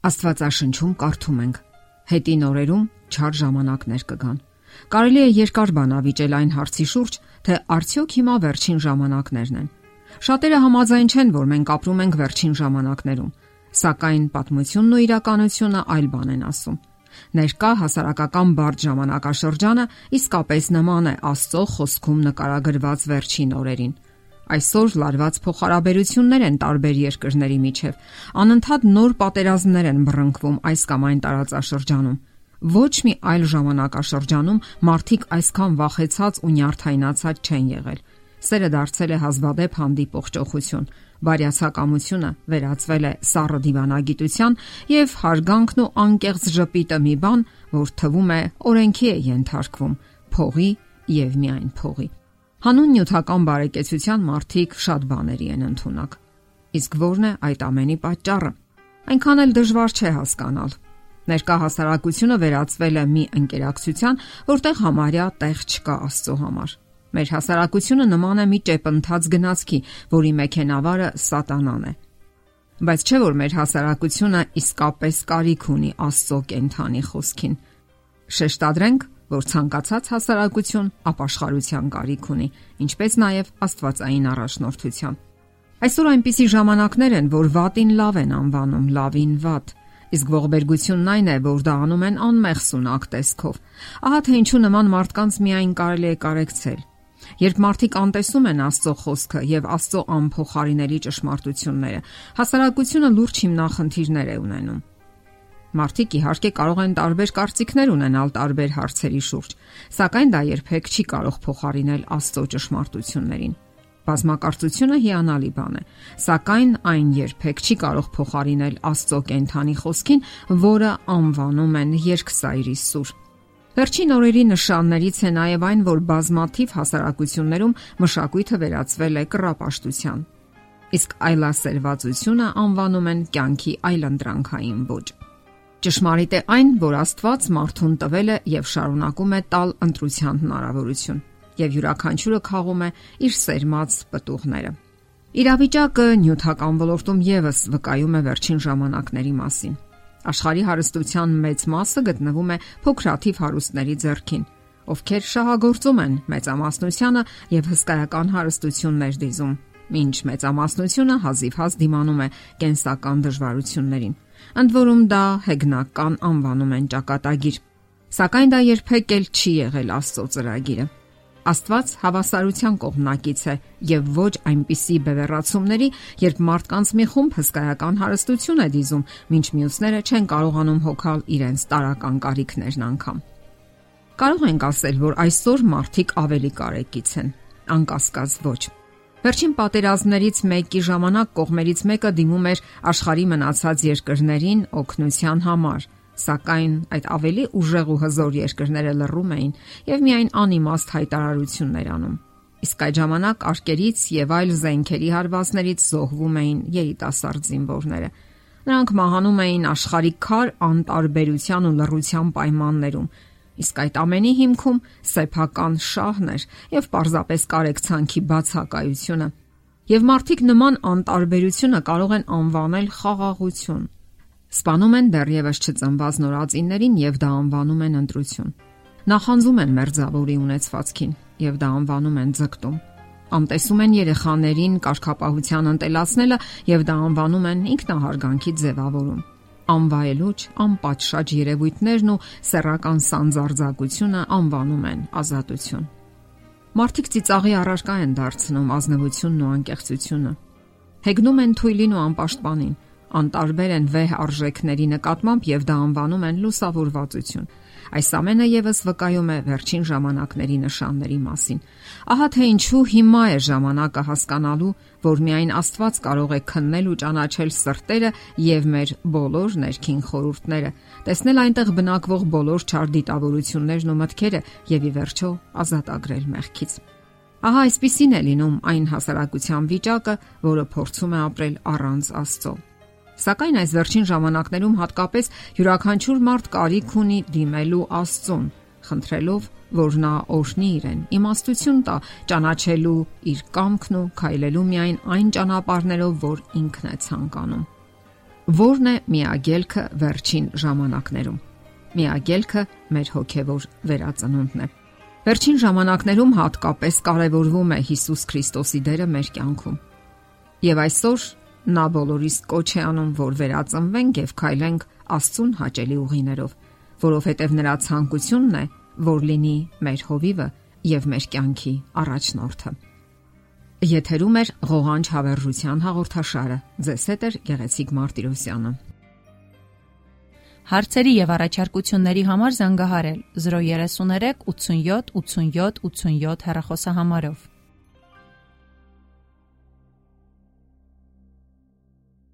Աստվածաշնչում կարդում ենք. Հետին օրերում չար ժամանակներ կգան։ Կարելի է երկար բանավիճել այն հարցի շուրջ, թե արդյոք հիմա վերջին ժամանակներն են։ Շատերը համաձայն չեն, որ մենք ապրում ենք վերջին ժամանակներում, սակայն պատմությունն ու իրականությունը այլ բան են ասում։ Ներկա հասարակական բարդ ժամանակաշրջանը իսկապես նման է Աստծո խոսքում նկարագրված վերջին օրերին Այսօր լարված փոխհարաբերություններ են տարբեր երկրների միջև։ Անընդհատ նոր պատերազմներ են բռնկվում այս կամ այն տարածաշրջանում։ Ոչ մի այլ ժամանակաշրջանում մարդիկ այսքան վախեցած ու նյարդայնացած չեն եղել։ Սերը դարձել է հազվադեպ հանդիպող ճոխություն։ Բարյացակամությունը վերածվել է սառը դիվանագիտության եւ հարգանքն ու անկեղծ ժպիտը մի բան, որ թվում է օրենքի է ենթարկվում, փողի եւ միայն փողի։ Հանուն նյութական բարեկեցության մարդիկ շատ բաների են ընդունակ։ Իսկ ո՞րն է այդ ամենի պատճառը։ Այնքան էլ դժվար չէ հասկանալ։ Ներկա հասարակությունը վերածվել է մի ընկերակցության, որտեղ համարյա տեղ չկա Աստծո համար։ Մեր հասարակությունը նման է մի ճեպընթաց գնացքի, որի մեքենավարը սատանան է։ Բայց չէ որ մեր հասարակությունը իսկապես կարիք ունի Աստծո կենթանի խոսքին։ Շեշտադրենք, որ ցանկացած հասարակություն ապաշխարության կարիք ունի, ինչպես նաև Աստվածային առաջնորդության։ Այսօր այնպիսի ժամանակներ են, որ վատին լավ են անվանում, լավին վատ, իսկ ողբերգությունն այն է, որ դա անում են անմեղ սունակ տեսքով։ Ահա թե ինչու նման մարդկանց միայն կարելի է կարեկցել։ Երբ մարդիկ անտեսում են Աստծո խոսքը եւ Աստծո անփոխարինելի ճշմարտությունները, հասարակությունը լուրջ հիմնախնդիրներ է ունենում։ Մարդիկ իհարկե կարող են տարբեր կարծիքներ ունենալ տարբեր հարցերի շուրջ, սակայն դա երբեք չի կարող փոխարինել Աստծո ճշմարտություններին։ Բազմակարծությունը հիանալի բան է, սակայն այն երբեք չի կարող փոխարինել Աստծո կենթանի խոսքին, որը անվանում են երկսայրի սուր։ Վերջին օրերի նշաններից է նաև այն, որ բազմաթիվ հասարակություններում մշակույթը վերածվել է կռապաշտության։ Իսկ այլասերվածությունը անվանում են կյանքի այլընտրանքային ոճ։ Ճշմարիտ է այն, որ Աստված մարդուն տվել է եւ շարունակում է տալ ընտրության հնարավորություն, եւ յուրաքանչյուրը խաղում է իր սերմած պտուղները։ Իրավիճակը նյութական ոլորտում եւս վկայում է վերջին ժամանակների մասին։ Աշխարհի հարստության մեծ մասը գտնվում է փոքրաթիվ հարուստների ձեռքին, ովքեր շահագործում են մեծամասնությանը եւ հսկայական հարստություններ դիզում, ինչ մեծամասնությունը հազիվհազ դիմանում է կենսական դժվարություններին։ Ընդ որում դա հեգնական անվանում են ճակատագիր։ Սակայն դա երբեք էլ չի եղել Աստծո ծրագիրը։ Աստված հավասարության կողմնակից է եւ ոչ այնպիսի բևեռացումների, երբ մարդկանց մի խումբ հսկայական հարստություն է դիզում, ոչ մյուսները չեն կարողանում հոգալ իրենց տարական կարիքներն անգամ։ Կարող ենք ասել, որ այսօր մարդիկ ավելի կարեկից են, անկասկած ոչ։ Վերջին պատերազմներից մեկի ժամանակ կողմերից մեկը դիմում էր աշխարի մնացած երկրներին օգնության համար, սակայն այդ ավելի ուժեղ ու հզոր երկրները լռում էին եւ միայն անիմաստ հայտարարություններ անում։ Իսկ այդ ժամանակ արկերից եւ այլ զենքերի հարվածներից զոհվում էին երիտասարդ զինվորները։ Նրանք մահանում էին աշխարհի քար անտարբերության ու լռության պայմաններում, Իսկ այդ ամենի հիմքում սեփական շահն էր եւ պարզապես կարեկցանքի բացակայությունը։ Եվ մարդիկ նման անտարբերությունը կարող են անվանել խաղաղություն։ Սպանում են դեռևս չծնված նորածիններին եւ դա անվանում են ընտրություն։ Նախանձում են մերձավորի ունեցվածքին եւ դա անվանում են ձգտում։ Անտեսում են երեխաներին կարգապահության ընտելացնելը եւ դա անվանում են ինքնահարգանքի ձևավորում անվայելուչ, անպատշաճ երևույթներն ու սեռական սանձարձակությունը անվանում են ազատություն։ Մարդիկ ծիծաղի առարկա են դարձնում ազնվությունն ու անկեղծությունը։ Հեգնում են թույլին ու անպաշտպանին, անտարբեր են վեհ արժեքների նկատմամբ եւ դա անվանում են լուսավորվածություն։ Այս ամենը եւս վկայում է վերջին ժամանակների նշանների մասին։ Ահա թե ինչու հիմա է ժամանակը հասկանալու, որ միայն Աստված կարող է քննել ու ճանաչել սրտերը եւ մեր բոլոր ներքին խորհուրդները, տեսնել այնտեղ բնակվող բոլոր չար դիտավորություններն ու մտքերը եւ ի վերջո ազատագրել մեղքից։ Ահա այսպիսին է լինում այն հասարակության վիճակը, որը փորձում է ապրել առանց Աստծո։ Սակայն այս վերջին ժամանակներում հատկապես յուրաքանչյուր մարդ կարիք ունի դիմելու Աստծուն, խնդրելով, որ նա օրհնի իրեն, իմաստություն տա ճանաչելու իր կամքն ու քայլելու միայն այն ճանապարհներով, որ ինքն է ցանկանում։ Որն է միագելքը վերջին ժամանակներում։ Միագելքը մեր հոգևոր վերածնունդն է։ Վերջին ժամանակներում հատկապես կարևորվում է Հիսուս Քրիստոսի դերը մեր կյանքում։ Եվ այսօր նա բոլորիս կոչ է անում, որ վերածնվենք եւ քայլենք Աստծուն հաճելի ուղիներով, որովհետեւ նրա ցանկությունն է, որ լինի մեր հովիվը եւ մեր կյանքի առաջնորդը։ Եթերում է ղողանջ հավերժության հաղորդաշարը։ Ձեզ հետ է Գեղեցիկ Մարտիրոսյանը։ Հարցերի եւ առաջարկությունների համար զանգահարել 033 87 87 87 հեռախոսահամարով։